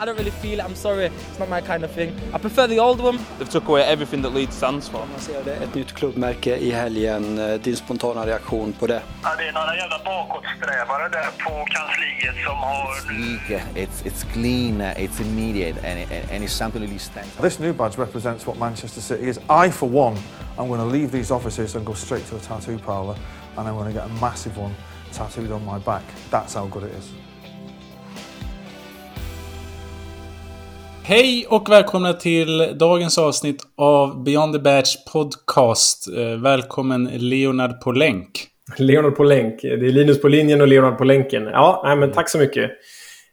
I don't really feel it. I'm sorry. It's not my kind of thing. I prefer the old one. They've took away everything that Leeds stands for. Man ser det, ett nytt klubbmärke i helgen. Eh, Din spontana reaktion på det? Ja, det är några jävla bakåtsträvare där på kansliet som har... League, it's it's clean, uh, it's immediate, and, it, and it's something that really stands. This new badge represents what Manchester City is. I, for one, I'm going to leave these offices and go straight to a tattoo parlour, and I'm going to get a massive one tattooed on my back. That's how good it is. Hej och välkomna till dagens avsnitt av Beyond the Badge Podcast. Eh, Välkommen Leonard på länk. Leonard på länk. Det är Linus på linjen och Leonard på länken. Ja, nej, men tack så mycket.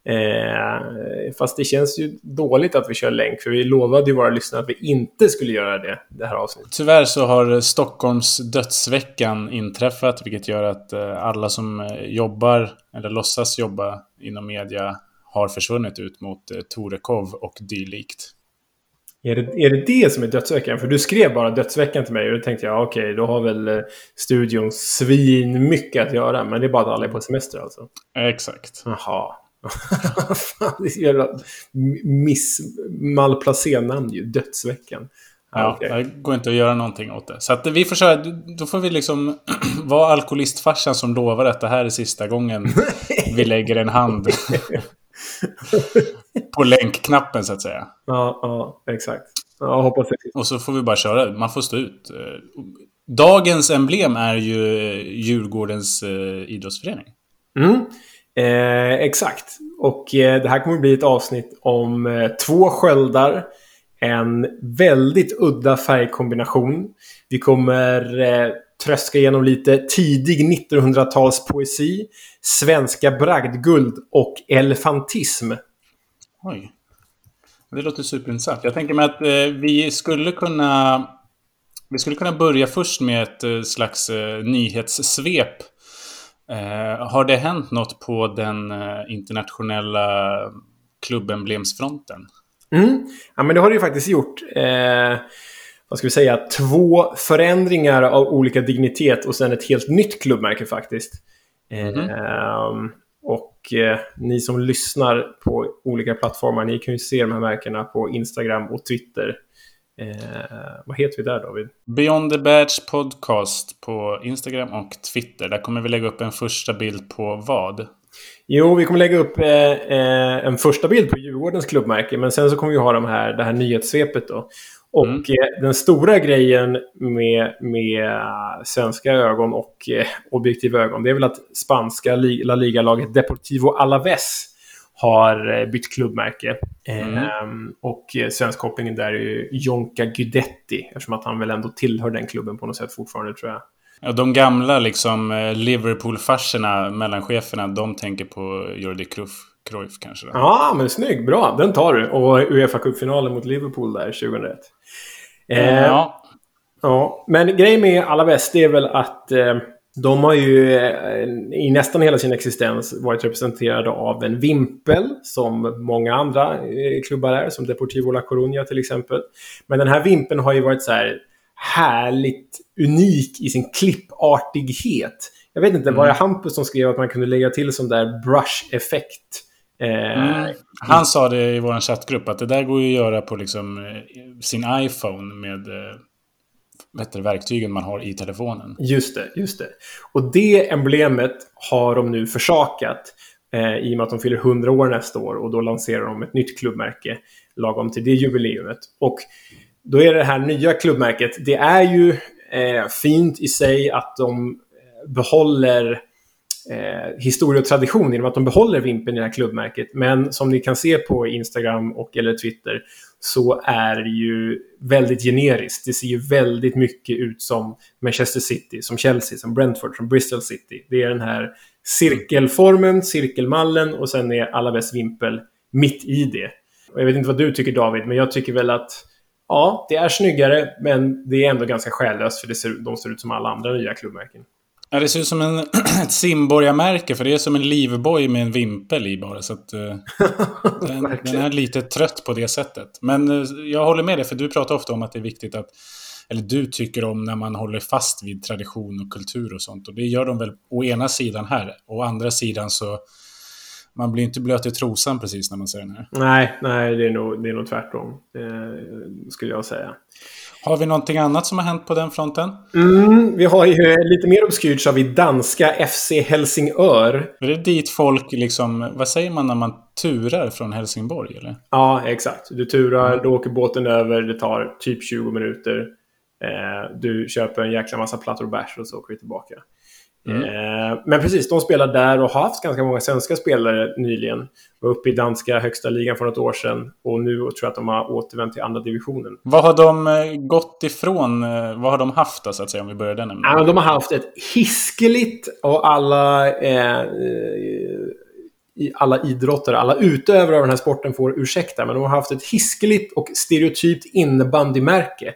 Eh, fast det känns ju dåligt att vi kör länk, för vi lovade ju våra lyssnare att vi inte skulle göra det, det här avsnittet. Tyvärr så har Stockholms dödsveckan inträffat, vilket gör att eh, alla som eh, jobbar, eller låtsas jobba inom media, har försvunnit ut mot eh, Torekov och dylikt. Är det, är det det som är dödsveckan? För du skrev bara dödsveckan till mig och då tänkte jag okej, då har väl eh, studion svin mycket att göra. Men det är bara att alla är på semester alltså? Exakt. Jaha. Fan, det är så jävla miss... Malplacé-namn ju. Dödsveckan. Ja, okej. det går inte att göra någonting åt det. Så att vi köra, då får vi liksom vara alkoholistfarsan som lovar att det här är sista gången vi lägger en hand på länkknappen så att säga. Ja, ja, exakt. Ja, hoppas det. Och så får vi bara köra. Man får stå ut. Eh, Dagens emblem är ju Djurgårdens eh, idrottsförening. Mm. Eh, exakt. Och eh, det här kommer att bli ett avsnitt om eh, två sköldar. En väldigt udda färgkombination. Vi kommer eh, tröska igenom lite tidig 1900-talspoesi, svenska bragdguld och elefantism. Oj. Det låter superintressant. Jag tänker mig att eh, vi skulle kunna... Vi skulle kunna börja först med ett eh, slags eh, nyhetssvep. Eh, har det hänt något på den eh, internationella klubbemblemsfronten? Mm. Ja, men det har det ju faktiskt gjort. Vad ska vi säga? Två förändringar av olika dignitet och sen ett helt nytt klubbmärke faktiskt. Eh, och eh, ni som lyssnar på olika plattformar, ni kan ju se de här märkena på Instagram och Twitter. Eh, vad heter vi där David? Beyond the Badge Podcast på Instagram och Twitter. Där kommer vi lägga upp en första bild på vad? Jo, vi kommer lägga upp eh, eh, en första bild på Djurgårdens klubbmärke, men sen så kommer vi ha de här, det här nyhetssvepet då. Och Mm. eh, den stora grejen med, med eh, svenska ögon och eh, objektiva ögon, det är väl att spanska li La Liga-laget Deportivo Alaves har eh, bytt klubbmärke. Mm. Ehm, och svensk kopplingen där är ju Jonka Guidetti, eftersom att han väl ändå tillhör den klubben på något sätt fortfarande, tror jag. Ja, de gamla liksom eh, Liverpool-farserna, mellancheferna, de tänker på Jordi Cruyff, Cruyff kanske. Då. Ja, men snygg. Bra. Den tar du. Och uefa Cup-finalen mot Liverpool där 2001. Eh, Ja, ja. Men grejen med Alaves, det är väl att eh, de har ju eh, i nästan hela sin existens varit representerade av en vimpel, som många andra eh, klubbar är, som Deportivo La Coruña till exempel. Men den här vimpeln har ju varit så här härligt unik i sin klippartighet. Jag vet inte, var det Hampus som skrev att man kunde lägga till sån där brush-effekt? Eh, Mm. Han sa det i vår chattgrupp att det där går ju att göra på liksom eh, sin iPhone med eh, heter det, verktygen man har i telefonen. Just det, just det. Och det emblemet har de nu försakat eh, i och med att de fyller 100 år nästa år och då lanserar de ett nytt klubbmärke lagom till det jubileumet. Och då är det här nya klubbmärket, det är ju eh, fint i sig att de eh, behåller eh, historia och tradition genom att de behåller vimpen i det här klubbmärket. Men som ni kan se på Instagram och eller Twitter så är det ju väldigt generiskt. Det ser ju väldigt mycket ut som Manchester City, som Chelsea, som Brentford, som Bristol City. Det är den här cirkelformen, cirkelmallen och sen är Alaves vimpel mitt i det. Och jag vet inte vad du tycker David, men jag tycker väl att ja, det är snyggare, men det är ändå ganska själlöst för det ser, de ser ut som alla andra nya klubbmärken. Ja, det ser ut som en, ett simborgarmärke för det är som en livboj med en vimpel i bara. Så att, eh, den, den är lite trött på det sättet. Men eh, jag håller med dig, för du pratar ofta om att det är viktigt att eller du tycker om när man håller fast vid tradition och kultur och sånt. Och det gör de väl å ena sidan här. Å andra sidan så man blir inte blöt i trosan precis när man ser den här. Nej, nej det, är nog, det är nog tvärtom. Eh, skulle jag säga. Har vi någonting annat som har hänt på den fronten? Mm, vi har ju lite mer obskyrt så har vi danska FC Helsingör. Är det dit folk liksom, vad säger man när man turar från Helsingborg eller? Ja, exakt. Du turar, då åker båten över, det tar typ 20 minuter. Eh, du köper en jäkla massa plattor och bärs och så åker du tillbaka. Mm. Eh, men precis, de spelar där och har haft ganska många svenska spelare nyligen. Var uppe i danska högsta ligan för något år sedan. Och nu tror jag att de har återvänt till andra divisionen. Vad har de eh, gått ifrån? eh, Vad har de haft då, så att säga, om vi börjar den ämnen? De har haft ett hiskeligt och alla, eh, i alla idrottare, alla utövare av den här sporten får ursäkta, men de har haft ett hiskeligt och stereotypt innebandymärke.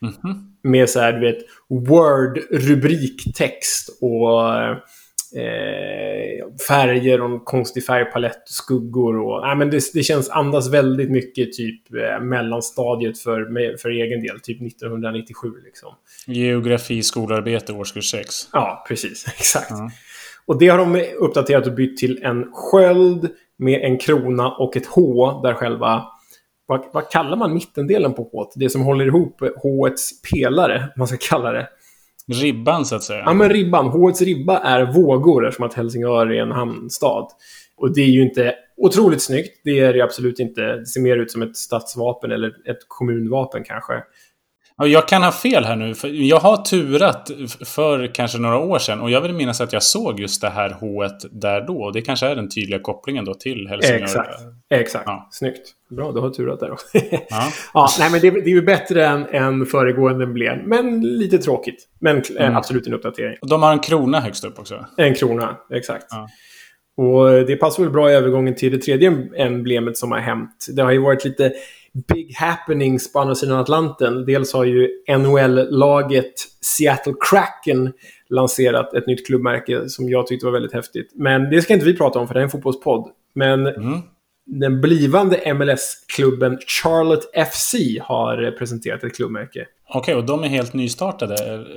Mhm. Med så här, du vet, Word-rubriktext och eh, färger och konstig färgpalett, skuggor och... Nej, men det, det känns, andas väldigt mycket typ eh, mellanstadiet för, med, för egen del, typ 1997 liksom. Geografi, skolarbete, årskurs 6. Ja, precis. Exakt. Ja. Och det har de uppdaterat och bytt till en sköld med en krona och ett H där själva... Vad, vad kallar man mittendelen på H? Det som håller ihop H-ets pelare, man ska kalla det. Ribban, så att säga. Ja, men ribban. H-ets ribba är vågor eftersom att Helsingör är en hamnstad. Och det är ju inte otroligt snyggt. Det är det absolut inte. Det ser mer ut som ett stadsvapen eller ett kommunvapen kanske. Ja, Jag kan ha fel här nu, för jag har turat för kanske några år sedan och jag vill minnas att jag såg just det här H där då. Och det kanske är den tydliga kopplingen då till Helsingör. Exakt. Exakt. Ja. Snyggt. Bra, du har turat där. Ja. ja, nej, men det, det är ju bättre än, än föregående emblem. Men lite tråkigt. Men eh, Mm. absolut en uppdatering. De har en krona högst upp också. En krona, exakt. Ja. Och det passar väl bra i övergången till det tredje emblemet som har hänt. Det har ju varit lite big happenings på andra sidan Atlanten. Dels har ju NHL-laget Seattle Kraken lanserat ett nytt klubbmärke som jag tyckte var väldigt häftigt. Men det ska inte vi prata om för det är en fotbollspodd. Men Mm den blivande MLS-klubben Charlotte FC har presenterat ett klubbmärke. Okej, och de är helt nystartade?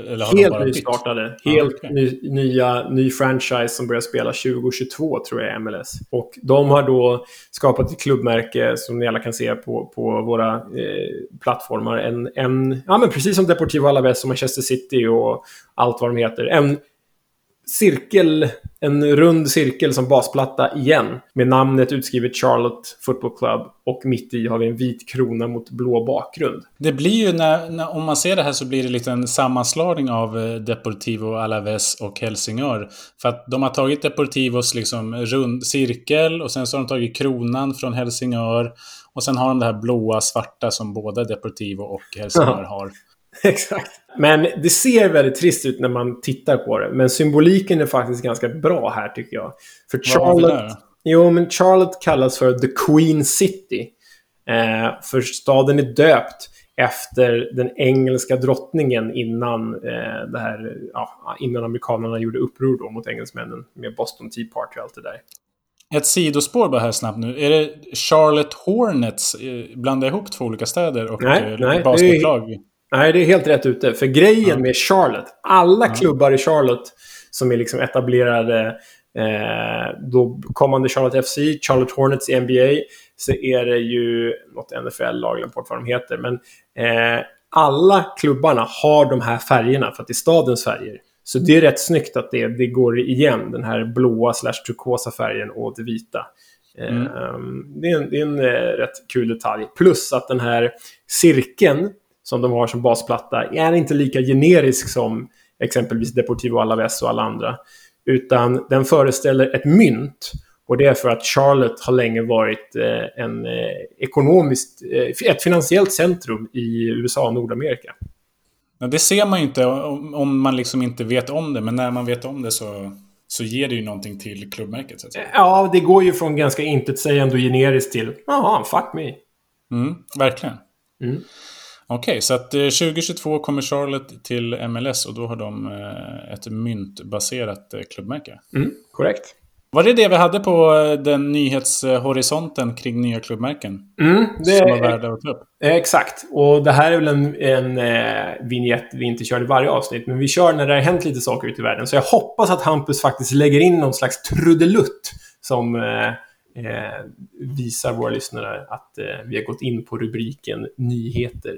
Eller har de Helt bara bytt? nystartade. Ja, Helt okej. ny, nya, ny franchise som börjar spela 2022 tror jag MLS. Och de har då skapat ett klubbmärke som ni alla kan se på, på våra eh, plattformar. En, en, ja, men precis som Deportivo Alaves och Manchester City och allt vad de heter. En cirkel, en rund cirkel som basplatta igen. Med namnet utskrivet Charlotte Football Club. Och mitt i har vi en vit krona mot blå bakgrund. Det blir ju när, när, om man ser det här så blir det lite en sammanslagning av eh, Deportivo Alaves och Helsingör. För att de har tagit Deportivos liksom rund cirkel och sen så har de tagit kronan från Helsingör. Och sen har de det här blåa svarta som både Deportivo och Helsingör har. Exakt. Men det ser väldigt trist ut när man tittar på det. Men symboliken är faktiskt ganska bra här tycker jag. För Charlotte... Jo, men Charlotte kallas för The Queen City. Eh, för staden är döpt efter den engelska drottningen innan, eh, det här, ja, innan amerikanerna gjorde uppror då mot engelsmännen med Boston Tea Party och allt det där. Ett sidospår bara här snabbt nu. Är det Charlotte Hornets? eh, Blanda ihop två olika städer och Nej, eh, nej, basketlag? Nej, det är helt rätt ute. För grejen Ja. med Charlotte, alla Ja. klubbar i Charlotte som är liksom etablerade, eh, då kommande Charlotte FC, Charlotte Hornets i NBA, så är det ju något NFL-lag, bort vad de heter. Men eh, alla klubbarna har de här färgerna för att det är stadens färger. Så det är rätt snyggt att det, det går igen, den här blåa slash turkosa färgen och det vita. Eh, Mm. Det är en, det är en eh, rätt kul detalj. Plus att den här cirkeln som de har som basplatta är inte lika generisk som exempelvis Deportivo Alaves och alla andra. Utan den föreställer ett mynt. Och det är för att Charlotte har länge varit eh, en eh, ekonomiskt, eh, ett finansiellt centrum i USA och Nordamerika. Det ser man ju inte om, man liksom inte vet om det, men när man vet om det så, så ger det ju någonting till klubbmärket. Så. Ja, det går ju från ganska intetsägande och generiskt till jaha, fuck me. Mm, verkligen. Mm. Okej, så att eh, 2022 kommer Charlotte till MLS och då har de eh, ett myntbaserat eh, klubbmärke. Mm, korrekt. Var det det vi hade på eh, den nyhetshorisonten kring nya klubbmärken? Mm, Som var det, värda att ta upp? Eh, Exakt. Och det här är väl en, en eh, vignett vi inte kör i varje avsnitt, men vi kör när det har hänt lite saker ute i världen. Så jag hoppas att Hampus faktiskt lägger in någon slags trudelutt som eh, eh, visar våra lyssnare att eh, vi har gått in på rubriken nyheter.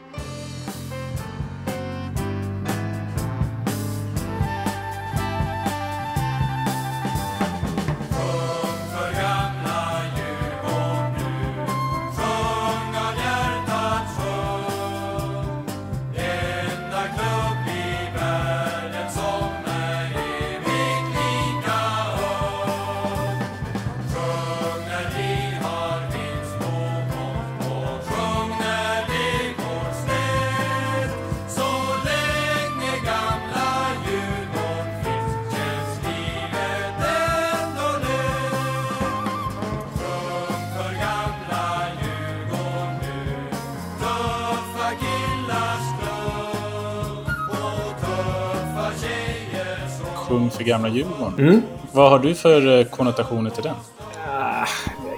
För gamla Djurgården. Vad har du för eh, konnotationer till den?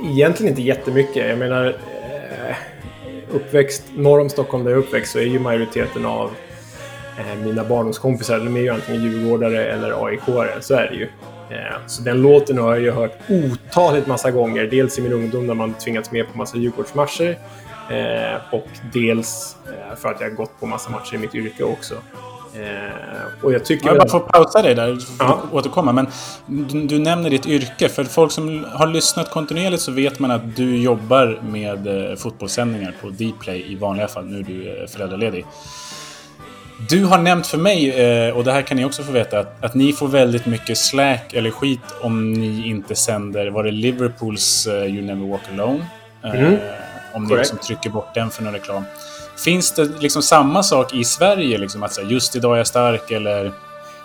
Egentligen inte jättemycket. Jag menar, eh, uppväxt norr om Stockholm där jag är uppväxt så är ju majoriteten av eh, mina barndomskompisar, de är ju antingen djurgårdare eller AIK-are. Så är det ju. Så den låten har jag ju hört otaligt massa gånger. Dels i min ungdom när man tvingats med på massa Djurgårdsmatcher. Och dels för att jag har gått på massa matcher i mitt yrke också. Eh, och jag tycker... Jag bara får pausa dig där, Ja. att återkomma. Men du, du nämner ditt yrke. För folk som har lyssnat kontinuerligt så vet man att du jobbar med eh, fotbollssändningar på Dplay i vanliga fall. Nu är du eh, föräldraledig. Du har nämnt för mig, och det här kan ni också få veta, att, att ni får väldigt mycket slack eller skit om ni inte sänder, var det Liverpools You Never Walk Alone? Mm. Om ni liksom trycker bort den för någon reklam. Finns det liksom samma sak i Sverige? Liksom, att säga, just idag är jag stark eller...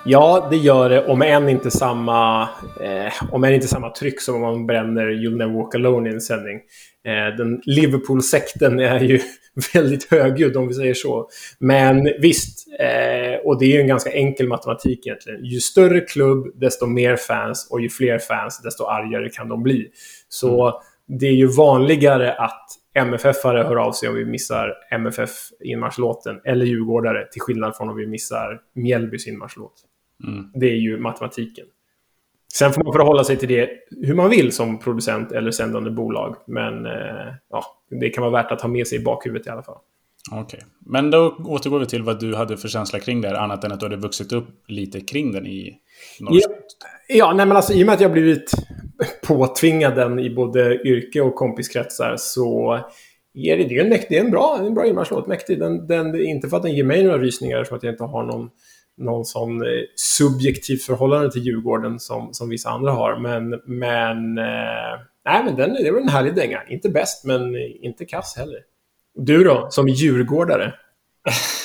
Ja, det gör det. Om än inte samma, eh, om än inte samma tryck som om man bränner You'll Never Walk Alone i en sändning. Eh, den Liverpool-sekten är ju väldigt högljudd om vi säger så. Men visst, eh, och det är ju en ganska enkel matematik egentligen. Ju större klubb, desto mer fans och ju fler fans, desto argare kan de bli. Så det är ju vanligare att MFF-are hör av sig om vi missar MFF inmarschlåten eller djurgårdare till skillnad från om vi missar Mjällbys inmarschlåt. Det är ju matematiken. Sen får man förhålla sig till det hur man vill som producent eller sändande bolag. Men eh, ja, det kan vara värt att ha med sig i bakhuvudet i alla fall. Okej. Men då återgår vi till vad du hade för känsla kring det här, annat än att du hade vuxit upp lite kring den i norsk... Ja, ja nej, men alltså, i och med att jag blivit påtvinga den i både yrke och kompiskretsar så är det, det är en, mäktig, det är en bra, en bra inmarschlåt. Mäktig. Den, den, inte för att den ger mig några rysningar, som att jag inte har någon, någon sån eh, subjektivt förhållande till Djurgården som, som vissa andra har. Men, men, eh, nej, men den, det var en härlig dänga. Inte bäst, men inte kass heller. Du då, som djurgårdare?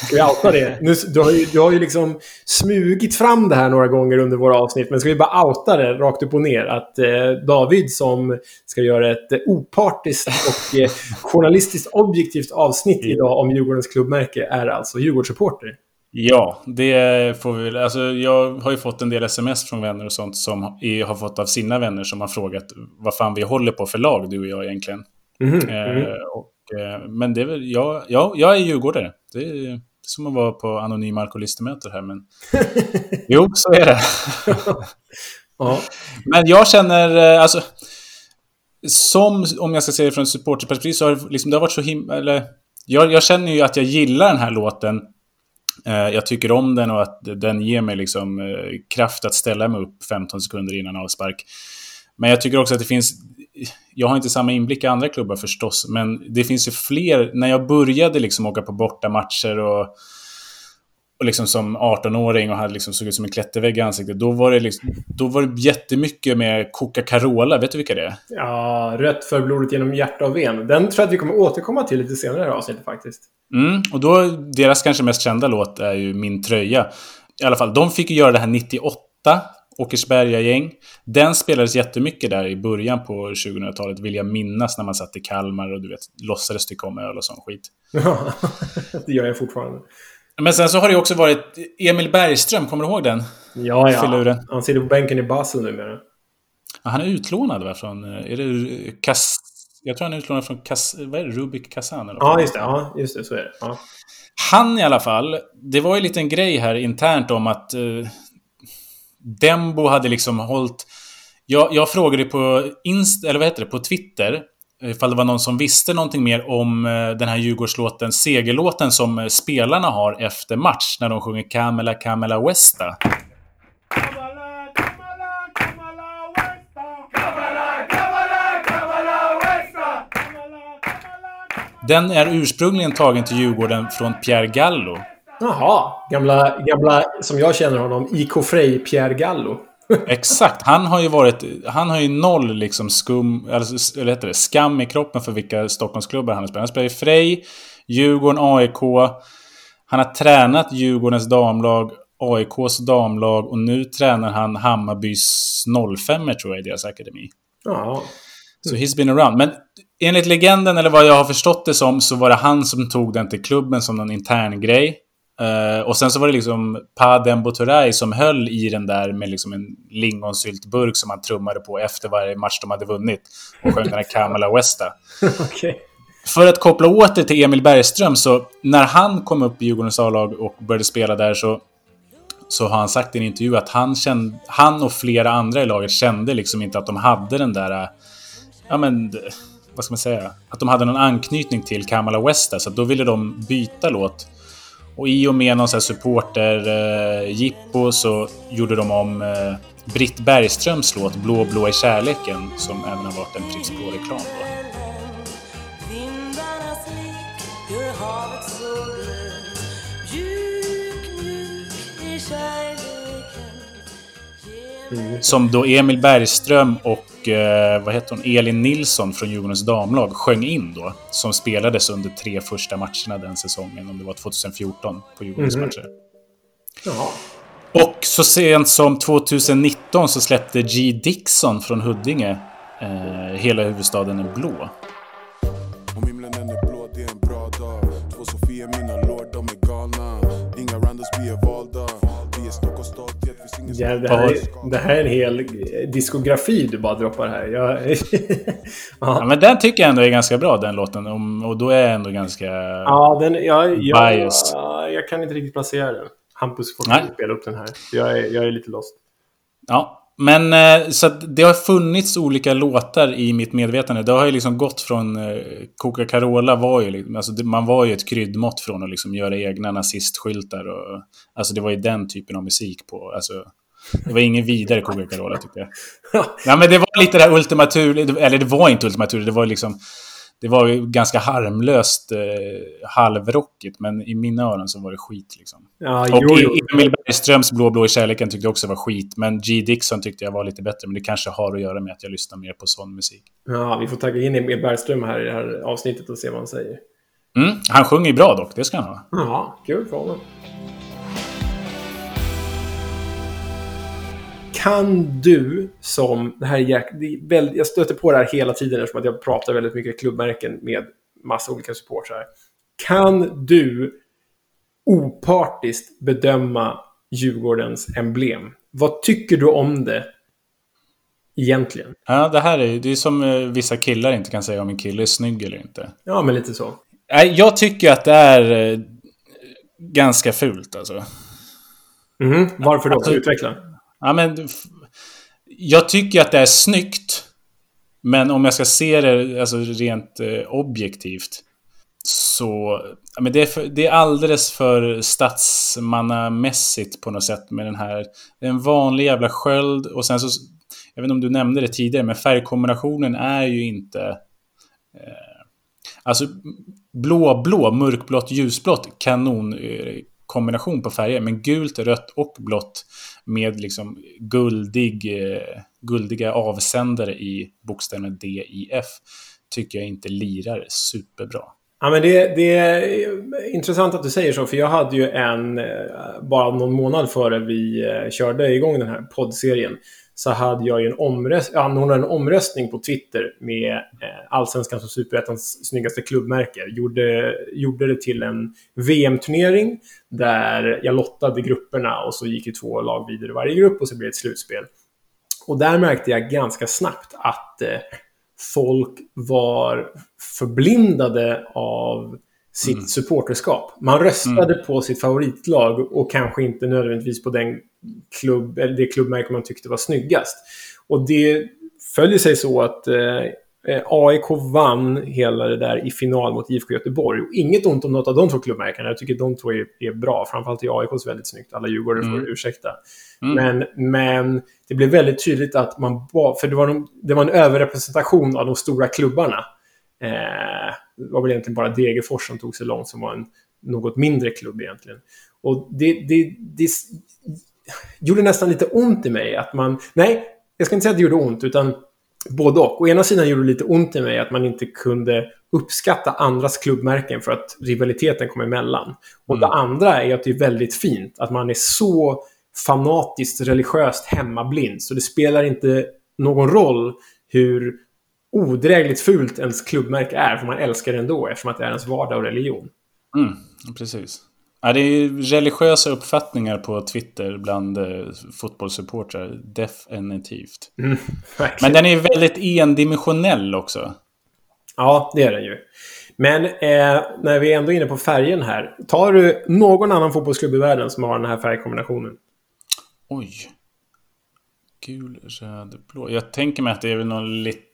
Ska vi outa det? Nu, du, har ju, du har ju liksom smugit fram det här några gånger under våra avsnitt, men ska vi bara outa det rakt upp och ner? Att eh, David som ska göra ett eh, opartiskt och eh, journalistiskt objektivt avsnitt idag om Djurgårdens klubbmärke är alltså Djurgårdssupporter. Ja, det får vi. Alltså, jag har ju fått en del sms från vänner och sånt som i- har fått av sina vänner som har frågat vad fan vi håller på för lag, du och jag egentligen. Eh, mhm. och, men det är väl, ja, ja, jag är djurgårdare. Det är som att vara på anonyma alkoholistemöter här, men... jo, så är det. Ja. Men jag känner, eh, alltså... Som, om jag ska säga det från supporterperspektiv, så har det, liksom, det har varit så himla... Eller, jag, jag känner ju att jag gillar den här låten. Eh, jag tycker om den och att den ger mig liksom eh, kraft att ställa mig upp 15 sekunder innan avspark. Men jag tycker också att det finns... Jag har inte samma inblick i andra klubbar förstås, men det finns ju fler. När jag började liksom åka på bortamatcher och, och liksom som 18-åring och hade liksom såg ut som en klättervägg i ansiktet, då var det, liksom, då var det jättemycket med Coca-Carola. Vet du vilka det är? ja, rött för blodet genom hjärta och ven. Den tror jag att vi kommer återkomma till lite senare i avsnittet faktiskt. Mm, och då, deras kanske mest kända låt är ju Min tröja. I alla fall, de fick ju göra det här 98, Åkersberga-gäng. Den spelades jättemycket där i början på 2000-talet, vill jag minnas, när man satt i Kalmar och du vet, låtsades tycka om öl och sån skit. Ja, det gör jag fortfarande. Men sen så har det också varit Emil Bergström, kommer du ihåg den? Ja, Filuren. ja. Han sitter på bänken i Basel numera. Ja, han är utlånad va, från... eh, Är det Kas... Jag tror han är utlånad från Kas... Vad är det? Rubik Kazan? Eller Ja, just det. Ja, just det. Så är det. Ja. Han i alla fall, det var ju en liten grej här internt om att... Eh, Dembo hade liksom hållit... Jag, jag frågade på, Inst, eller vad heter det, på Twitter ifall det var någon som visste någonting mer om eh, den här Djurgårdslåten, segerlåten som eh, spelarna har efter match när de sjunger Kamela Kamela Westa. Den är ursprungligen tagen till Djurgården från Pierre Gallo. Jaha, gamla, gamla, som jag känner honom, IK Frej Pierre Gallo. Exakt. Han har ju varit... Han har ju noll liksom skum... Eller, eller heter det? Skam i kroppen för vilka Stockholmsklubbar han har spelat. Han spelar i Frej, Djurgården, AIK. Han har tränat Djurgårdens damlag, AIKs damlag och nu tränar han Hammarbys 05 tror jag i deras akademi. Ja. Så he's been around. Men enligt legenden, eller vad jag har förstått det som, så var det han som tog den till klubben som någon intern grej. Uh, och sen så var det liksom Padem Boturay som höll i den där med liksom en lingonsyltburk som han trummade på efter varje match de hade vunnit. Och sjöng den här Kamala Westa. okay. För att koppla åter till Emil Bergström, så när han kom upp i Djurgårdens A-lag och började spela där så, så har han sagt i en intervju att han, kände, han och flera andra i laget kände liksom inte att de hade den där... Ja men, vad ska man säga? Att de hade någon anknytning till Kamala Westa, så då ville de byta låt. Och i och med någon sån här supporter-jippo eh, så gjorde de om eh, Britt Bergströms låt Blå blå i kärleken som även har varit en Pripps Blå-reklam. Som då Emil Bergström och eh, vad heter hon? Elin Nilsson från Djurgårdens damlag sjöng in då. Som spelades under tre första matcherna den säsongen. Om det var 2014 på Djurgårdens mm. matcher. Ja. Och så sent som 2019 så släppte G. Dixon från Huddinge eh, Hela huvudstaden är blå. Ja, det, här är, det här är en hel diskografi du bara droppar här. Jag... ja. ja. men den tycker jag ändå är ganska bra, den låten. Och då är jag ändå ganska... Ja, den, jag, jag, jag, jag kan inte riktigt placera den. Hampus får spela upp den här. Jag är, jag är lite lost. Ja, men eh, så det har funnits olika låtar i mitt medvetande. Det har ju liksom gått från... Eh, Coca-Carola var ju... Liksom, alltså man var ju ett kryddmått från att liksom göra egna nazistskyltar. Och, alltså det var ju den typen av musik på... Alltså, det var ingen vidare Coca-Cola tycker jag. ja, men det var lite det här ultimatur... Eller det var inte ultimatur, det var liksom det var ju ganska harmlöst eh, halvrockigt, men i mina öron så var det skit. Liksom. Ja, och jo, jo. Emil Bergströms Blå blå i kärleken tyckte jag också var skit, men G. Dixon tyckte jag var lite bättre. Men det kanske har att göra med att jag lyssnar mer på sån musik. Ja, vi får tagga in Emil Bergström här i det här avsnittet och se vad han säger. Mm, han sjunger bra dock, det ska han ha. Ja, kul för honom. Kan du som... Det här är, jag stöter på det här hela tiden eftersom att jag pratar väldigt mycket klubbmärken med massa olika supportrar. Kan du opartiskt bedöma Djurgårdens emblem? Vad tycker du om det egentligen? Ja, det här är, det är som eh, vissa killar inte kan säga om en kille är snygg eller inte. Ja, men lite så. Jag tycker att det är eh, ganska fult alltså. Mm, varför då? Alltså, Utveckla. Ja, men, jag tycker att det är snyggt. Men om jag ska se det alltså, rent eh, objektivt. Så ja, men det, är för, det är alldeles för statsmannamässigt på något sätt med den här. Det är en vanlig jävla sköld och sen så... Jag vet inte om du nämnde det tidigare, men färgkombinationen är ju inte... Eh, alltså blå-blå, mörkblått, ljusblått, kanon eh, kombination på färger. Men gult, rött och blått med liksom guldig, eh, guldiga avsändare i bokstäverna D, I, F tycker jag inte lirar superbra. Ja, men det, det, är intressant att du säger så, för jag hade ju en, eh, bara någon månad före vi eh, körde igång den här poddserien, så hade jag ju en, omröst, anordnade en omröstning på Twitter med eh, Allsvenskans och Superettans snyggaste klubbmärke. Gjorde, gjorde det till en VM-turnering där jag lottade grupperna och så gick ju två lag vidare i varje grupp och så blev det ett slutspel. Och där märkte jag ganska snabbt att eh, folk var förblindade av sitt Mm. supporterskap. Man röstade på sitt favoritlag och kanske inte nödvändigtvis på den klubb, eller det klubbmärke man tyckte var snyggast. Och det följer sig så att eh, eh, AIK vann hela det där i final mot IFK Göteborg. Och inget ont om något av de två klubbmärkena. Jag tycker de två är, är bra. Framförallt är AIKs väldigt snyggt. Alla djurgårdare får Mm. ursäkta. Mm. Men, men det blev väldigt tydligt att man. För det var, de, det var en överrepresentation av de stora klubbarna. Eh, det var väl egentligen bara Degerfors som tog sig långt, som var en något mindre klubb egentligen. Och det, det, det gjorde nästan lite ont i mig att man... Nej, jag ska inte säga att det gjorde ont, utan både och. Å ena sidan gjorde det lite ont i mig att man inte kunde uppskatta andras klubbmärken för att rivaliteten kom emellan. Och det andra är att det är väldigt fint att man är så fanatiskt religiöst hemmablind. Så det spelar inte någon roll hur odrägligt fult ens klubbmärke är, för man älskar det ändå eftersom att det är ens vardag och religion. Mm, precis. Ja, det är religiösa uppfattningar på Twitter bland eh, fotbollssupportrar. Definitivt. Mm, Men den är väldigt endimensionell också. Ja, det är den ju. Men eh, när vi är ändå inne på färgen här. Tar du någon annan fotbollsklubb i världen som har den här färgkombinationen? Oj. Gul, röd, blå. Jag tänker mig att det är väl någon lit...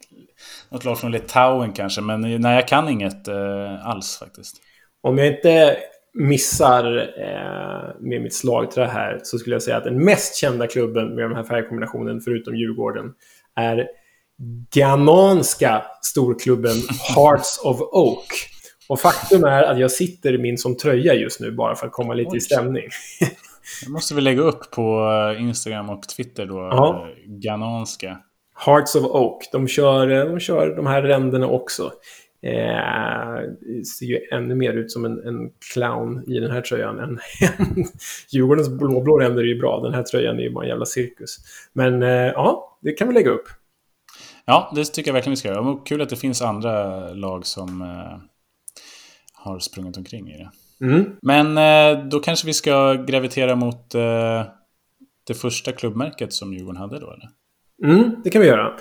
något lag från Litauen kanske. Men nej, jag kan inget eh, alls faktiskt. Om jag inte missar eh, med mitt slagträ här så skulle jag säga att den mest kända klubben med den här färgkombinationen, förutom Djurgården, är ghananska storklubben Hearts of Oak. Och faktum är att jag sitter i min som tröja just nu bara för att komma lite Oj. i stämning. Det måste vi lägga upp på eh, Instagram och Twitter då. Ja. eh, Ghananska. Hearts of Oak, de kör, de kör de här ränderna också. Eh, ser ju ännu mer ut som en, en clown i den här tröjan än Djurgårdens blåblå ränder är ju bra. Den här tröjan är ju bara en jävla cirkus. Men eh, ja, det kan vi lägga upp. Ja, det tycker jag verkligen vi ska göra. Och Kul att det finns andra lag som eh, har sprungit omkring i det. Mm. Men eh, då kanske vi ska gravitera mot eh, det första klubbmärket som Djurgården hade då, eller? Mm, det kan vi göra.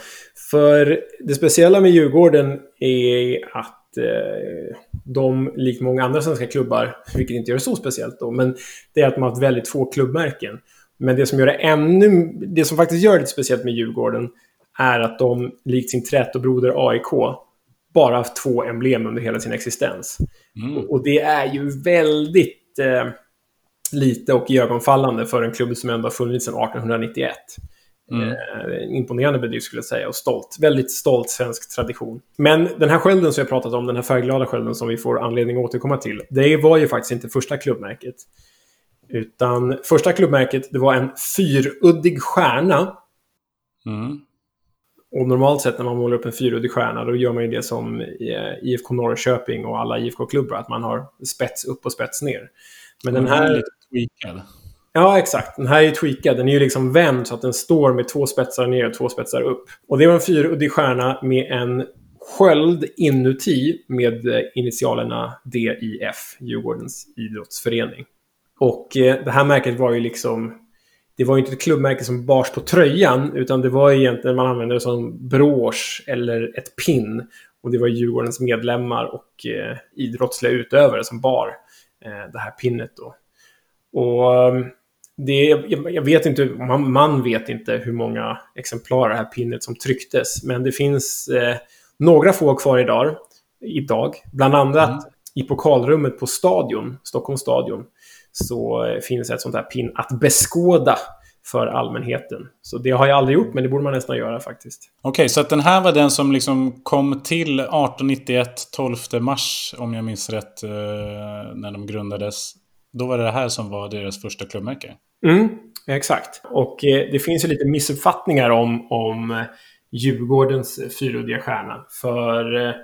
För det speciella med Djurgården är att eh, de, likt många andra svenska klubbar, vilket inte gör det så speciellt då, men det är att de har haft väldigt få klubbmärken. Men det som gör det ännu... Det som faktiskt gör det speciellt med Djurgården är att de, likt sin trätobroder AIK, bara haft två emblem under hela sin existens. Mm. Och, och det är ju väldigt eh, lite och iögonfallande för en klubb som ändå har funnits sedan 1891. Mm. Eh, imponerande bedrift skulle jag säga och stolt. Väldigt stolt svensk tradition. Men den här skölden som jag pratat om, den här färgglada skölden som vi får anledning att återkomma till, det var ju faktiskt inte första klubbmärket. Utan första klubbmärket, det var en fyruddig stjärna. Mm. Och normalt sett när man målar upp en fyruddig stjärna, då gör man ju det som i, eh, IFK Norrköping och alla IFK-klubbar, att man har spets upp och spets ner. Men den Den här är här... lite tweakad. Ja, exakt. Den här är ju tweakad. Den är ju liksom vänd så att den står med två spetsar ner och två spetsar upp. Och det var en fyruddig stjärna med en sköld inuti med eh, initialerna DIF, Djurgårdens idrottsförening. Och eh, det här märket var ju liksom... Det var ju inte ett klubbmärke som bars på tröjan, utan det var egentligen man använde det som brosch eller ett pin. Och det var Djurgårdens medlemmar och eh, idrottsliga utövare som bar eh, det här pinnet då. Och ehm, det, jag, jag vet inte, man, man vet inte hur många exemplar det här pinnet som trycktes. Men det finns eh, några få kvar idag. idag. Bland annat i pokalrummet på Stadion, Stockholms stadion, så eh, finns ett sånt här pin att beskåda för allmänheten. Så det har jag aldrig gjort, men det borde man nästan göra faktiskt. Okej, så att den här var den som liksom kom till 1891, 12 mars, om jag minns rätt, eh, när de grundades. Då var det det här som var deras första klubbmärke. Mm, exakt. Och eh, det finns ju lite missuppfattningar om, om eh, Djurgårdens eh, stjärna. För eh,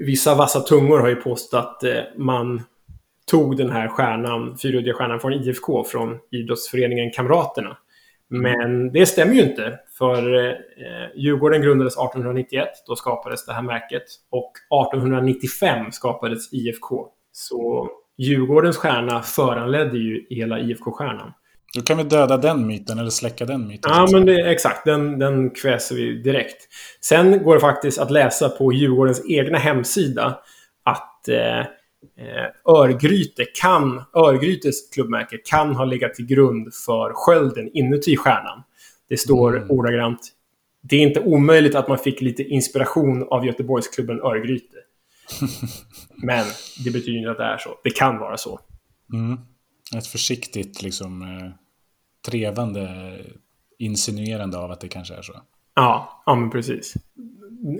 vissa vassa tungor har ju påstått att eh, man tog den här stjärnan, fyruddiga stjärnan från IFK, från idrottsföreningen Kamraterna. Men det stämmer ju inte. För eh, eh Djurgården grundades 1891, då skapades det här märket. Och 1895 skapades IFK. Så Djurgårdens stjärna föranledde ju hela IFK-stjärnan. Då kan vi döda den myten, eller släcka den myten. Ja, men det, exakt. Den, den kväser vi direkt. Sen går det faktiskt att läsa på Djurgårdens egna hemsida att eh, eh, Örgryte kan, Örgrytes klubbmärke kan ha legat till grund för skölden inuti stjärnan. Det står Mm. ordagrant det är inte omöjligt att man fick lite inspiration av Göteborgsklubben Örgryte. Men det betyder inte att det är så. Det kan vara så. Mm. Ett försiktigt, liksom, eh, trevande insinuerande av att det kanske är så. Ja, ja men precis.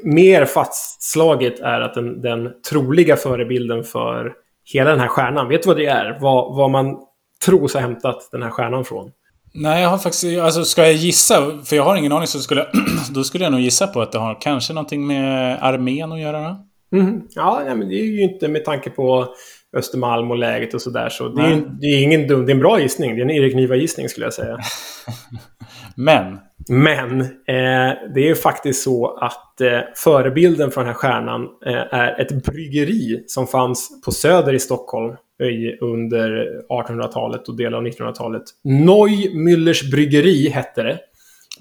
Mer fastslaget är att den, den troliga förebilden för hela den här stjärnan, vet du vad det är? Vad, vad man tror sig ha hämtat den här stjärnan från? Nej, jag har faktiskt... Alltså, ska jag gissa? För jag har ingen aning, så skulle då skulle jag nog gissa på att det har kanske någonting med armén att göra. Då? Mhm. Ja, nej, men det är ju inte med tanke på Östermalm och läget och sådär. Så det är, det är ingen dum, det är en bra gissning. Det är en Erik Niva-gissning skulle jag säga. Men, Men eh, det är ju faktiskt så att eh, förebilden för den här stjärnan eh, är ett bryggeri som fanns på Söder i Stockholm i, under 1800-talet och delar av 1900-talet. Neumüllers bryggeri hette det.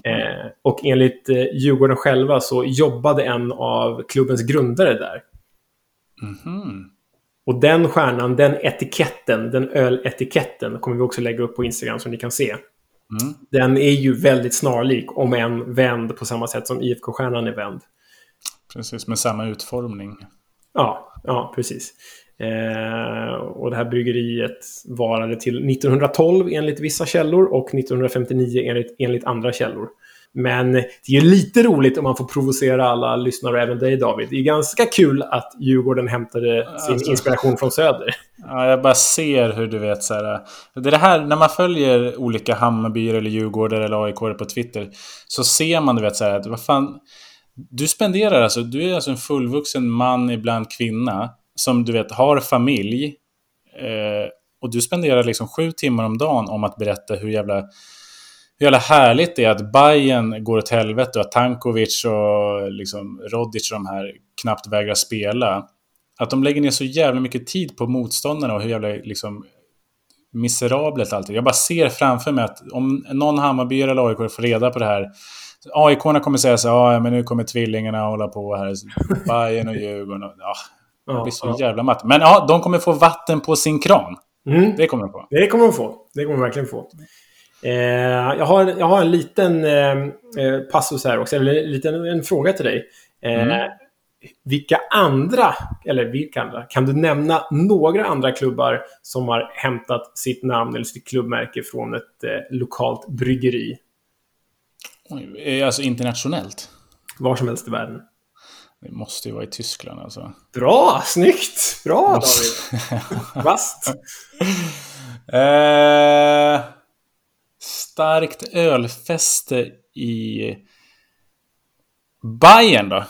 Eh, och enligt eh, Djurgården själva så jobbade en av klubbens grundare där. mhm. Och den stjärnan, den etiketten, den öletiketten kommer vi också lägga upp på Instagram som ni kan se. Mm. Den är ju väldigt snarlik, om en vänd på samma sätt som IFK-stjärnan är vänd. precis med samma utformning. Ja, ja precis. Eh, och det här bryggeriet varade till 1912 enligt vissa källor och 1959 enligt, enligt andra källor. Men det är ju lite roligt om man får provocera alla lyssnare, även dig David. Det är ganska kul att Djurgården hämtade sin Alltså. inspiration från Söder. Ja, jag bara ser hur du vet så här. Det är det här, när man följer olika Hammarbyer eller Djurgårdar eller AIK på Twitter. Så ser man du vet så här att vad fan. Du spenderar alltså, du är alltså en fullvuxen man, ibland kvinna. Som du vet har familj. Eh, och du spenderar liksom sju timmar om dagen om att berätta hur jävla, hur jävla härligt det är att Bayern går åt helvete och att Tankovic och liksom Rodic och de här knappt vägrar spela. Att de lägger ner så jävla mycket tid på motståndarna och hur jävla liksom, miserabelt allt är. Jag bara ser framför mig att om någon Hammarby eller AIK får reda på det här. aik kommer säga så här, ja men nu kommer tvillingarna hålla på här. Bayern och Djurgården. Och, ja, jag blir så jävla matt. Men ja, de kommer få vatten på sin kran. Mm. Det kommer de få. Det kommer de få. Det kommer de verkligen få. Eh, jag, har, jag har en liten eh, eh, passus här också, eller en liten en fråga till dig. Eh, Mm. Vilka andra, eller vilka andra, kan du nämna några andra klubbar som har hämtat sitt namn eller sitt klubbmärke från ett eh, lokalt bryggeri? Oj, eh, alltså internationellt. Var som helst i världen. Det måste ju vara i Tyskland alltså. Bra! Snyggt! Bra David! Vasst! Eh, starkt ölfäste i Bayern då?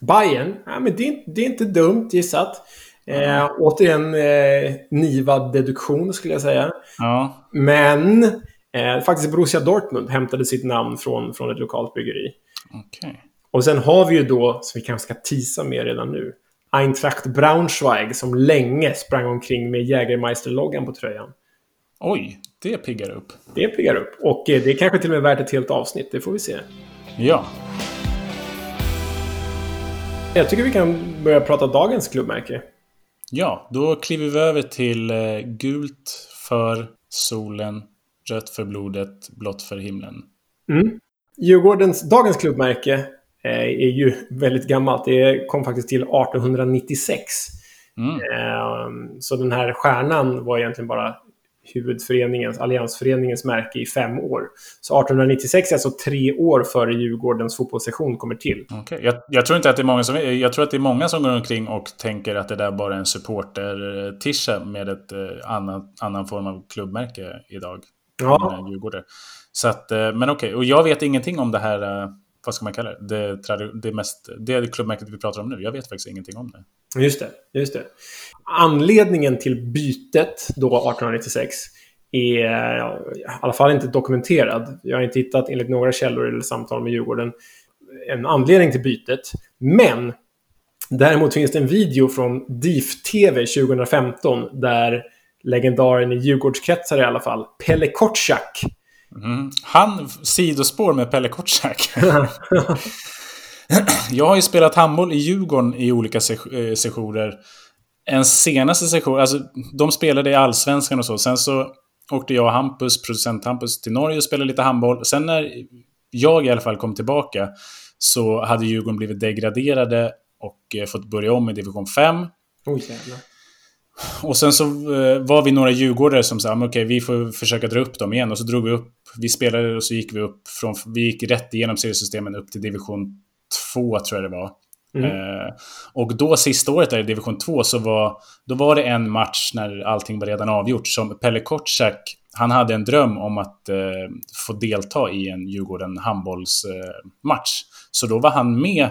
Bayern? Ja, men det, är, det är inte dumt gissat. Eh, återigen eh, Niva-deduktion skulle jag säga. Ja. Men eh, faktiskt Borussia Dortmund hämtade sitt namn från, från ett lokalt bryggeri. Okej. Och sen har vi ju då, som vi kanske ska tisa med redan nu, Eintracht Braunschweig som länge sprang omkring med Jägermeister-loggan på tröjan. Oj, det piggar upp. Det piggar upp. Och eh, det är kanske till och med värt ett helt avsnitt, det får vi se. Ja. Jag tycker vi kan börja prata dagens klubbmärke. Ja, då kliver vi över till eh, gult för solen, rött för blodet, blått för himlen. Mm. Djurgårdens, dagens klubbmärke är ju väldigt gammalt. Det kom faktiskt till 1896. Mm. Eh, så den här stjärnan var egentligen bara huvudföreningens, alliansföreningens märke i fem år. Så 1896 är alltså tre år före Djurgårdens fotbollssektion kommer till. Okej. Jag, jag tror inte att det är många som... Jag tror att det är många som går omkring och tänker att det där bara är en supporter-tisha med ett eh, annan, annan form av klubbmärke idag. Ja. Djurgårdare. Så att, eh, men okej, och jag vet ingenting om det här, eh, vad ska man kalla det? Det, det, mest, det klubbmärket vi pratar om nu. Jag vet faktiskt ingenting om det. Just det, just det. Anledningen till bytet då 1896 är ja, i alla fall inte dokumenterad. Jag har inte hittat enligt några källor eller samtal med Djurgården en anledning till bytet. Men däremot finns det en video från DIF TV 2015 där legendaren i Djurgårdskretsar i alla fall, Pelle Kotschack, Mm. Han sidospår med Pelle Kotschack. jag har ju spelat handboll i Djurgården i olika se- eh, sessioner. en senaste session, alltså de spelade i Allsvenskan och så. Sen så åkte jag och Hampus, producent Hampus, till Norge och spelade lite handboll. Sen när jag i alla fall kom tillbaka så hade Djurgården blivit degraderade och eh, fått börja om i division 5. Oh, jävlar. Och sen så eh, var vi några djurgårdare som sa, okej, okay, vi får försöka dra upp dem igen. Och så drog vi upp, vi spelade och så gick vi upp från, vi gick rätt igenom seriesystemen upp till division 2 tror jag det var. Mm. Eh, och då sista året där i division 2 så var, då var det en match när allting var redan avgjort som Pelle Kortsak, han hade en dröm om att eh, få delta i en Djurgården handbollsmatch. Eh, så då var han med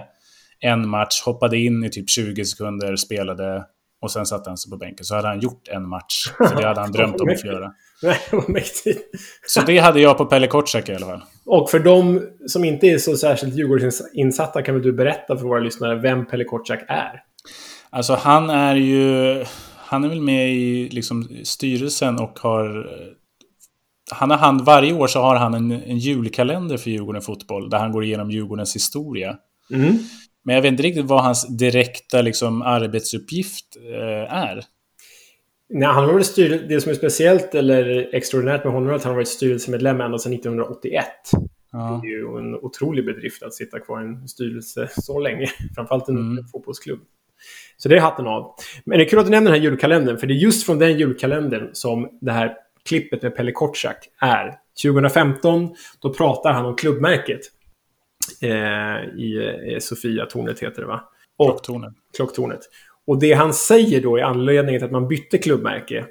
en match, hoppade in i typ 20 sekunder, spelade och sen satte han sig på bänken. Så hade han gjort en match. För det hade han drömt om att få göra. Nej, vad mäktigt. Så det hade jag på Pelle Kortsak i alla fall. Och för de som inte är så särskilt Djurgårdsinsatta kan väl du berätta för våra lyssnare vem Pelle Kortsak är? Alltså han är ju... Han är väl med i liksom, styrelsen och har... Han har hand, varje år så har han en, en julkalender för Djurgården Fotboll där han går igenom Djurgårdens historia. Mm. Men jag vet inte riktigt vad hans direkta liksom, arbetsuppgift eh, är. Nej, han har varit styr... Det som är speciellt eller extraordinärt med honom är att han har varit styrelsemedlem ända sedan 1981. Ja. Det är ju en otrolig bedrift att sitta kvar i en styrelse så länge. Framförallt en mm. fotbollsklubb. Så det är hatten av. Men det är kul att du nämner den här julkalendern, för det är just från den julkalendern som det här klippet med Pelle Kortsak är. 2015, då pratar han om klubbmärket. Eh, I eh, Sofia-tornet heter det va? Och, klocktornet. Klocktornet. Och det han säger då i anledning till att man bytte klubbmärke,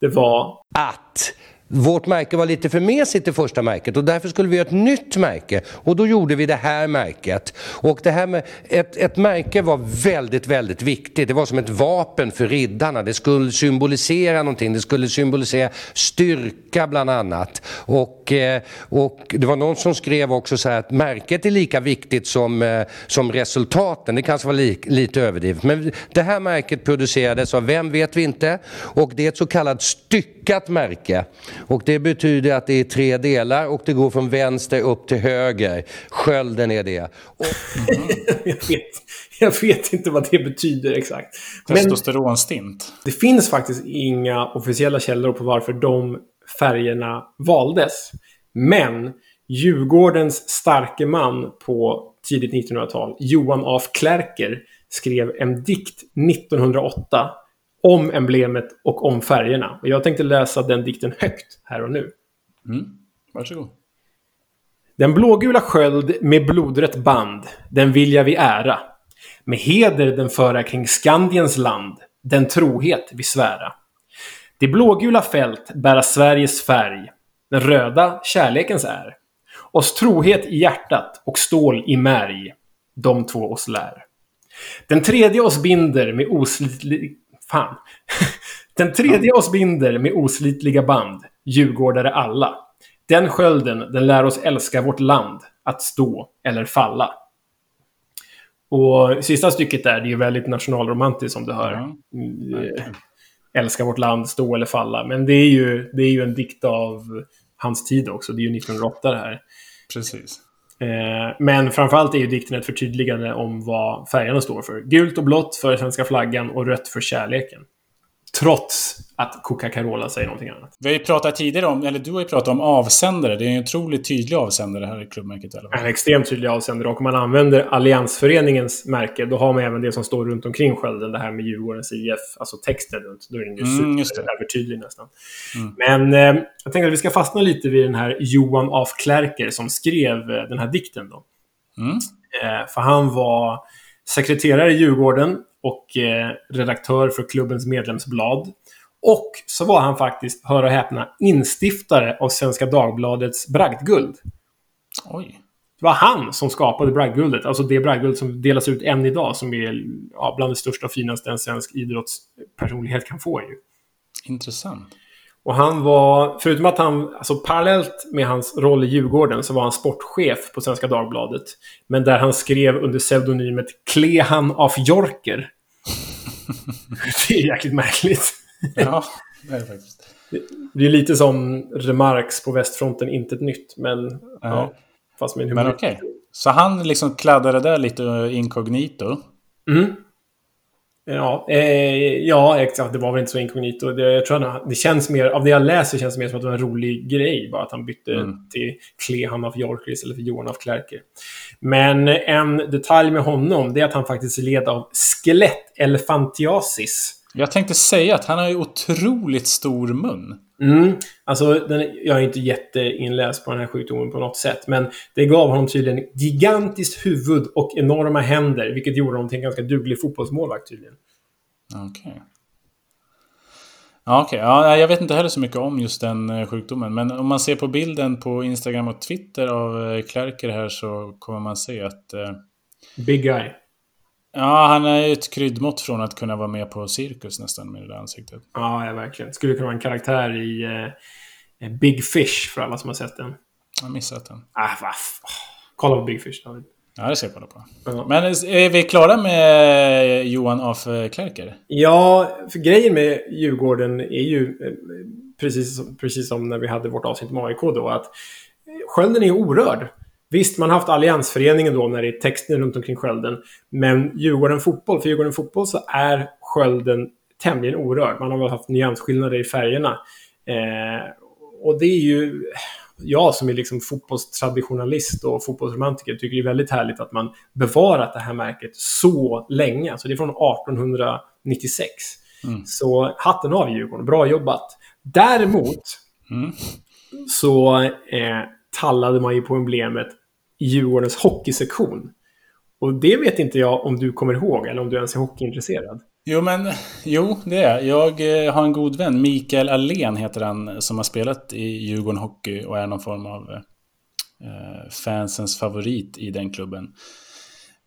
det var... Att vårt märke var lite för mesigt det första märket och därför skulle vi göra ett nytt märke. Och då gjorde vi det här märket. Och det här med ett, ett märke var väldigt, väldigt viktigt. Det var som ett vapen för riddarna. Det skulle symbolisera någonting. Det skulle symbolisera styrka bland annat. Och, eh, och det var någon som skrev också så här att märket är lika viktigt som, eh, som resultaten. Det kanske var li, lite överdrivet. Men det här märket producerades av vem vet vi inte. Och det är ett så kallat styckat märke. Och det betyder att det är tre delar och det går från vänster upp till höger. Skölden är det. Och... jag, vet, jag vet inte vad det betyder exakt. Testosteronstint. Det finns faktiskt inga officiella källor på varför de färgerna valdes. Men Djurgårdens starke man på tidigt 1900-tal, Johan af Klerker, skrev en dikt 1908 om emblemet och om färgerna. Och jag tänkte läsa den dikten högt här och nu. Mm. Varsågod. Den blågula sköld med blodrätt band, den vilja vi ära. Med heder den föra kring Skandiens land, den trohet vi svära. Det blågula fält bära Sveriges färg, den röda kärlekens är. Oss trohet i hjärtat och stål i märg, de två oss lär. Den tredje oss binder med oslitlig Fan. Den tredje oss binder med oslitliga band, djurgårdare alla. Den skölden, den lär oss älska vårt land, att stå eller falla. Och sista stycket där, det är ju väldigt nationalromantiskt som du hör. Mm. Älska vårt land, stå eller falla. Men det är ju, det är ju en dikt av hans tid också. Det är ju 1908 det här. Precis. Eh, men framförallt är ju dikten ett förtydligande om vad färgerna står för. Gult och blått för svenska flaggan och rött för kärleken. Trots att Coca-Carola säger någonting annat. Vi har ju pratat tidigare om, eller du har ju pratat om avsändare. Det är en otroligt tydlig avsändare här i klubbmärket. Eller? En extremt tydlig avsändare. Och om man använder Alliansföreningens märke, då har man även det som står runt omkring skölden. Det här med Djurgårdens IF, alltså texten runt. Då är den ju mm, superövertydlig nästan. Mm. Men eh, jag tänkte att vi ska fastna lite vid den här Johan af Klerker som skrev eh, den här dikten. Då. Mm. Eh, för han var sekreterare i Djurgården och eh, redaktör för klubbens medlemsblad. Och så var han faktiskt, hör och häpna, instiftare av Svenska Dagbladets bragdguld. Oj. Det var han som skapade bragdguldet. Alltså det bragdguld som delas ut än idag, som är ja, bland det största och finaste en svensk idrottspersonlighet kan få. Ju. Intressant. Och han var, förutom att han, alltså parallellt med hans roll i Djurgården, så var han sportchef på Svenska Dagbladet. Men där han skrev under pseudonymet Klehan af Jorker. det är jäkligt märkligt. ja, det är faktiskt. Det är lite som Remarks på västfronten, inte ett nytt, men... Äh. Ja, fast med en Men okej. Okay. Så han liksom kladdade där lite inkognito? Mm. Ja, eh, ja, exakt. Det var väl inte så inkognito. Det, jag tror att det känns mer, av det jag läser känns det mer som att det var en rolig grej. Bara att han bytte Mm. till Klehan av Yorker istället för Johan av Klerker. Men en detalj med honom, det är att han faktiskt led av skelett-elefantiasis. Jag tänkte säga att han har ju otroligt stor mun. Mm. Alltså, den, jag är inte jätteinläst på den här sjukdomen på något sätt. Men det gav honom tydligen gigantiskt huvud och enorma händer. Vilket gjorde honom till en ganska duglig fotbollsmålvakt tydligen. Okej. Ja, okej. Ja, jag vet inte heller så mycket om just den eh, sjukdomen. Men om man ser på bilden på Instagram och Twitter av eh, Klerker här så kommer man se att... Eh, Big guy. Ja, han är ju ett kryddmått från att kunna vara med på cirkus nästan med det där ansiktet. Ja, ja, verkligen. Skulle kunna vara en karaktär i eh, Big Fish för alla som har sett den. Jag har missat den. Ah, va, kolla på Big Fish, David. Ja, det ser jag på. Ja. Men är vi klara med Johan af Klerker? Ja, för grejen med Djurgården är ju eh, precis, som- precis som när vi hade vårt avsnitt med AIK då, att Skölden är orörd. Visst, man har haft Alliansföreningen då när det är texten runt omkring Skölden. Men Djurgården fotboll, för Djurgården fotboll så är Skölden tämligen orörd. Man har väl haft nyansskillnader i färgerna. Eh, och det är ju jag som är liksom fotbollstraditionalist och fotbollsromantiker tycker det är väldigt härligt att man bevarat det här märket så länge. Alltså det är från 1896. Mm. Så hatten av Djurgården, bra jobbat. Däremot Mm. så eh, tallade man ju på emblemet Djurgårdens hockeysektion. Och det vet inte jag om du kommer ihåg, eller om du ens är hockeyintresserad. Jo, men jo, det är jag. Jag eh, har en god vän, Mikael Allén heter han, som har spelat i Djurgården Hockey och är någon form av eh, fansens favorit i den klubben.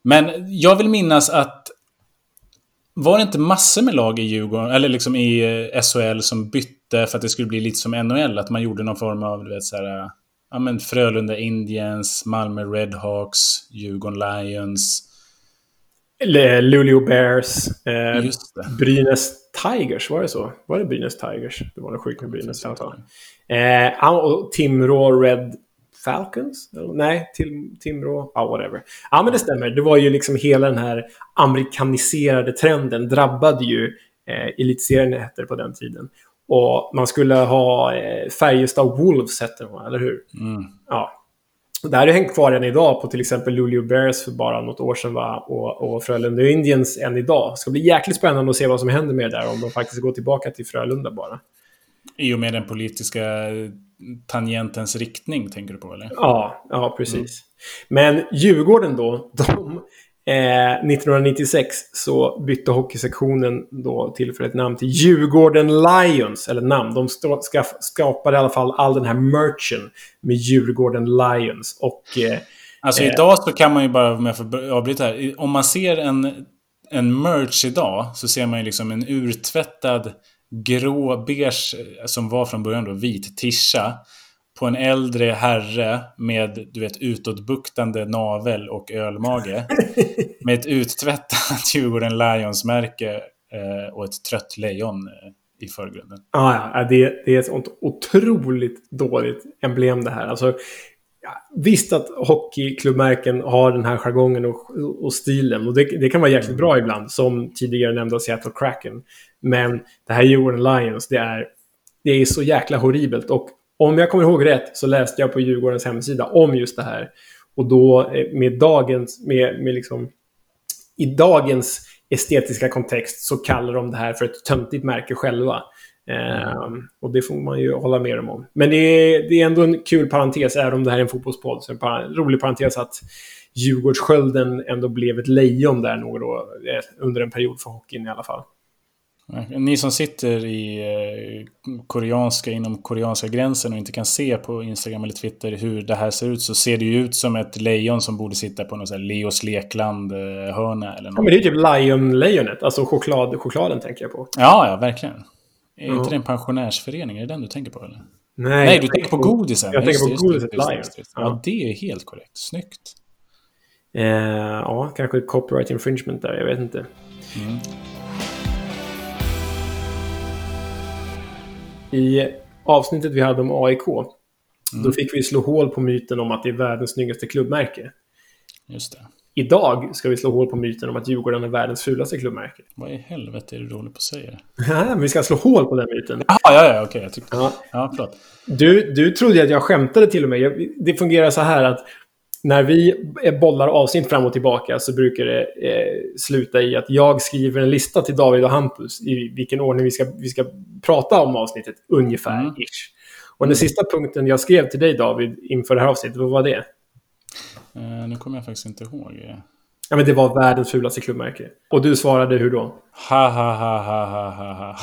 Men jag vill minnas att var det inte massor med lag i Djurgården, eller liksom i eh, SHL som bytte för att det skulle bli lite som NHL? Att man gjorde någon form av, du vet så här, ja men Frölunda Indians, Malmö Redhawks, Djurgården Lions. Luleå Bears, eh. Brynäs Tigers, var det så? Var det Brynäs Tigers? Det var något sjukt med Brynäs fall. Eh, och Timrå Red Falcons? Nej, Tim, Timrå... Ja, whatever. Ja, men det stämmer. Det var ju liksom hela den här amerikaniserade trenden drabbade ju eh, elitserien hette det på den tiden. Och man skulle ha eh, Färjestad Wolves hette de, eller hur? Mm. Ja. Och Det här har hängt kvar än idag på till exempel Luleå Bears för bara något år sedan va? och, och Frölunda Indians än idag. Det ska bli jäkligt spännande att se vad som händer med det där om de faktiskt går tillbaka till Frölunda bara. I och med den politiska tangentens riktning, tänker du på eller? Ja, ja precis. Men Djurgården då, de, eh, 1996 så bytte hockeysektionen då tillfälligt namn till Djurgården Lions, eller namn. De skapade i alla fall all den här merchen med Djurgården Lions. Och eh, Alltså Eh. idag så kan man ju bara, om jag får avbryta här. Om man ser en, en merch idag så ser man ju liksom en urtvättad grå beige, eh, som var från början då vit tischa. På en äldre herre med, du vet, utåtbuktande navel och ölmage. med ett uttvättat Djurgården Lions-märke eh, och ett trött lejon eh, i förgrunden. Ja, ja, det, det är ett sånt otroligt dåligt emblem det här. Alltså, visst att hockeyklubbmärken har den här jargongen och, och stilen. Och det, det kan vara jäkligt bra ibland, som tidigare nämnda Seattle Kraken. Men det här Djurgården Lions, det är, det är så jäkla horribelt. Och om jag kommer ihåg rätt så läste jag på Djurgårdens hemsida om just det här. Och då eh, med dagens, med, med liksom, i dagens estetiska kontext så kallar de det här för ett töntigt märke själva. Um, och det får man ju hålla med dem om. Men det är, det är ändå en kul parentes, även om det här är en fotbollspodd. Så en par, rolig parentes att Djurgårdsskölden ändå blev ett lejon där några år, eh, under en period för hockeyn i alla fall. Ni som sitter i eh, koreanska, inom koreanska gränsen och inte kan se på Instagram eller Twitter hur det här ser ut så ser det ju ut som ett lejon som borde sitta på något så här Leos Lekland-hörna eller Ja, något. men det är typ Lion-lejonet, alltså choklad, chokladen tänker jag på. Ja, ja, verkligen. Är Ja. inte det en pensionärsförening? Är det den du tänker på eller? Nej, Nej, du tänker på godisen. Jag Just tänker på godiset just Lion. just. Ja. Ja, det är helt korrekt. Snyggt. Eh, ja, kanske copyright infringement där, jag vet inte. Mm. I avsnittet vi hade om AIK, Mm. då fick vi slå hål på myten om att det är världens snyggaste klubbmärke. Just det. idag ska vi slå hål på myten om att Djurgården är världens fulaste klubbmärke. Vad i helvete är du håller på att säga? Men vi ska slå hål på den myten. Jaha, ja, ja, okej. jag tyckte... Ja. Ja, förlåt. Du, du trodde att jag skämtade till och med. Det fungerar så här att när vi bollar avsnitt fram och tillbaka så brukar det eh, sluta i att jag skriver en lista till David och Hampus i vilken ordning vi ska, vi ska prata om avsnittet, ungefär. Mm. Ish. Och den sista punkten jag skrev till dig David inför det här avsnittet, vad var det? Eh, nu kommer jag faktiskt inte ihåg. Ja, men det var världens fulaste klubbmärke. Och du svarade hur då? Ha, ha, ha, ha, ha, ha, ha.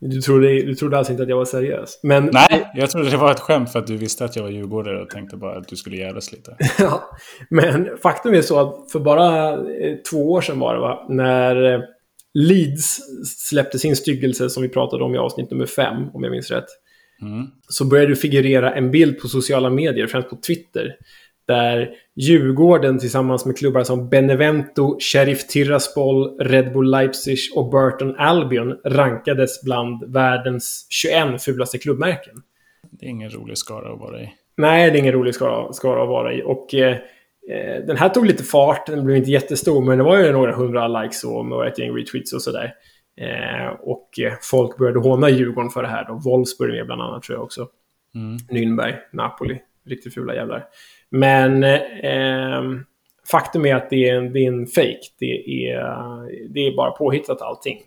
Du trodde, du trodde alltså inte att jag var seriös? Men, Nej, jag trodde det var ett skämt för att du visste att jag var djurgårdare och tänkte bara att du skulle jävlas lite. Ja, men faktum är så att för bara eh, två år sedan var det va, när eh, Leeds släppte sin styggelse som vi pratade om i avsnitt nummer fem, om jag minns rätt. Mm. Så började det figurera en bild på sociala medier, främst på Twitter, där Djurgården tillsammans med klubbar som Benevento, Sheriff Tiraspol, Red Bull Leipzig och Burton Albion rankades bland världens 21 fulaste klubbmärken. Det är ingen rolig skara att vara i. Nej, det är ingen rolig skara, skara att vara i. Och eh, eh, den här tog lite fart, den blev inte jättestor, men det var ju några hundra likes och några ett gäng retweets och sådär. Eh, och eh, folk började håna Djurgården för det här. Då. Wolfsburg med bland annat tror jag också. Mm. Nürnberg, Napoli. Riktigt fula jävlar. Men eh, faktum är att det är en, det är en fake. Det är, det är bara påhittat allting.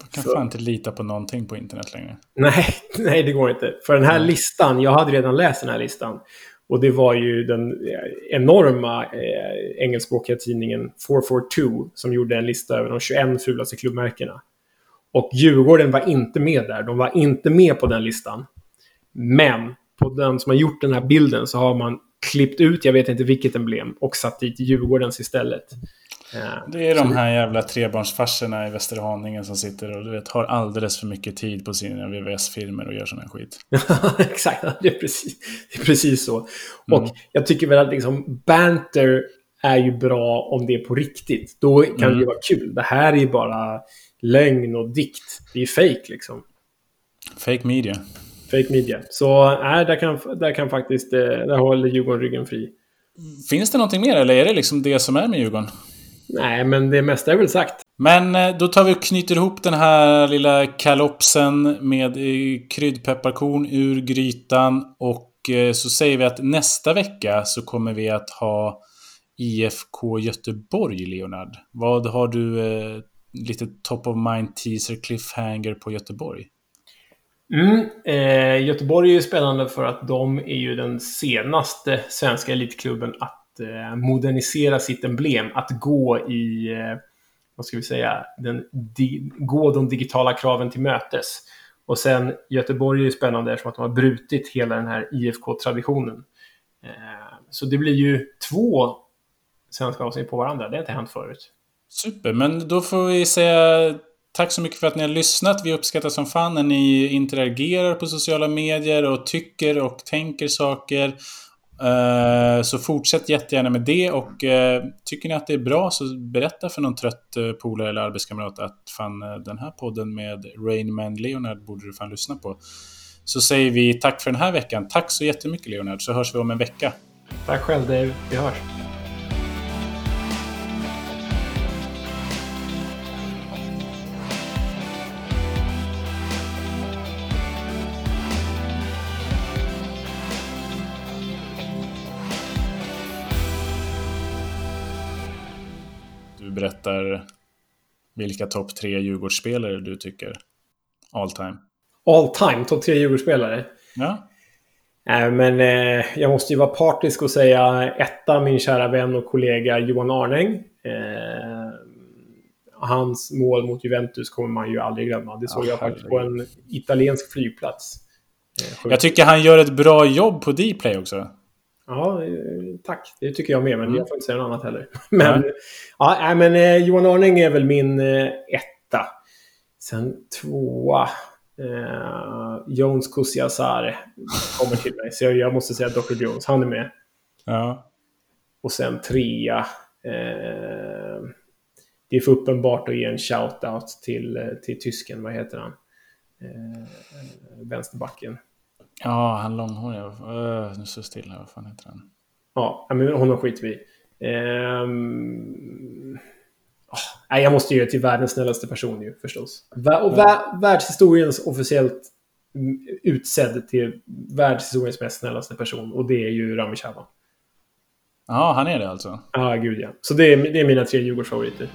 Jag kan Så- fan inte lita på någonting på internet längre. Nej, nej, det går inte. För den här listan, jag hade redan läst den här listan. Och det var ju den eh, enorma eh, engelskspråkiga tidningen 442 som gjorde en lista över de 21 fulaste klubbmärkena. Och Djurgården var inte med där. De var inte med på den listan. Men på den som har gjort den här bilden så har man klippt ut, jag vet inte vilket emblem, och satt dit Djurgårdens istället. Eh, Det är de här jävla trebarnsfarsorna i Västerhaninge som sitter och du vet, har alldeles för mycket tid på sina VVS-filmer och gör sån här skit. Exakt, det är precis, det är precis så. Och jag tycker väl att liksom banter är ju bra om det är på riktigt. Då kan Mm. det vara kul. Det här är ju bara lögn och dikt. Det är ju fake liksom. Fake media. Fake media. Så nej, där, kan, där kan faktiskt, eh, där håller Djurgården ryggen fri. Finns det någonting mer eller är det liksom det som är med Djurgården? Nej, men det mesta är väl sagt. Men eh, då tar vi och knyter ihop den här lilla kalopsen med eh, kryddpepparkorn ur grytan. Och så säger vi att nästa vecka så kommer vi att ha IFK Göteborg, Leonard. Vad har du eh, lite top of mind teaser cliffhanger på Göteborg? Mm, eh, Göteborg är ju spännande för att de är ju den senaste svenska elitklubben att eh, modernisera sitt emblem. Att gå i, eh, vad ska vi säga, den, di, gå de digitala kraven till mötes. Och sen Göteborg är ju spännande eftersom att de har brutit hela den här IFK-traditionen. Eh, så det blir ju två svenska avsnitt på varandra. Det har inte hänt förut. Super, men då får vi säga tack så mycket för att ni har lyssnat. Vi uppskattar som fan när ni interagerar på sociala medier och tycker och tänker saker. Eh, så fortsätt jättegärna med det och eh, tycker ni att det är bra så berätta för någon trött eh, polare eller arbetskamrat att fan den här podden med Rain Man Leonard borde du fan lyssna på. Så säger vi tack för den här veckan. Tack så jättemycket Leonard så hörs vi om en vecka. Tack själv Dave. Vi hörs. Du berättar vilka topp tre Djurgårdsspelare du tycker all time. All time, topp tre Djurgårdsspelare. Ja, Nej, men eh, jag måste ju vara partisk och säga etta, min kära vän och kollega Johan Arnäng. Eh, hans mål mot Juventus kommer man ju aldrig glömma. Det såg Ja, jag faktiskt på en italiensk flygplats. Eh. Jag tycker han gör ett bra jobb på Dplay också. Ja, eh, tack. Det tycker jag med, men Mm. jag får inte säga något annat heller. Men, ja, nej, men eh, Johan Arnäng är väl min eh, etta. Sen tvåa. Eh, Jones Kusiasare kommer till mig. Så jag, jag måste säga Dr. Jones. Han är med. Ja. Och sen trea. Eh, det är för uppenbart att ge en shout-out till, eh, till tysken. Vad heter han? Eh, vänsterbacken. Ja, han långhåriga. Uh, nu står still här. Vad fan heter han? Ja, men honom skiter vi i. Ehm, ah, nej, jag måste ge det till världens snällaste person ju förstås. Vä- och vä- världshistoriens officiellt utsedd till världshistoriens mest snällaste person. Och det är ju Rami Shaban. Ja, han är det alltså. Ja, ah, gud ja. Så det är, det är mina tre Djurgårdsfavoriter.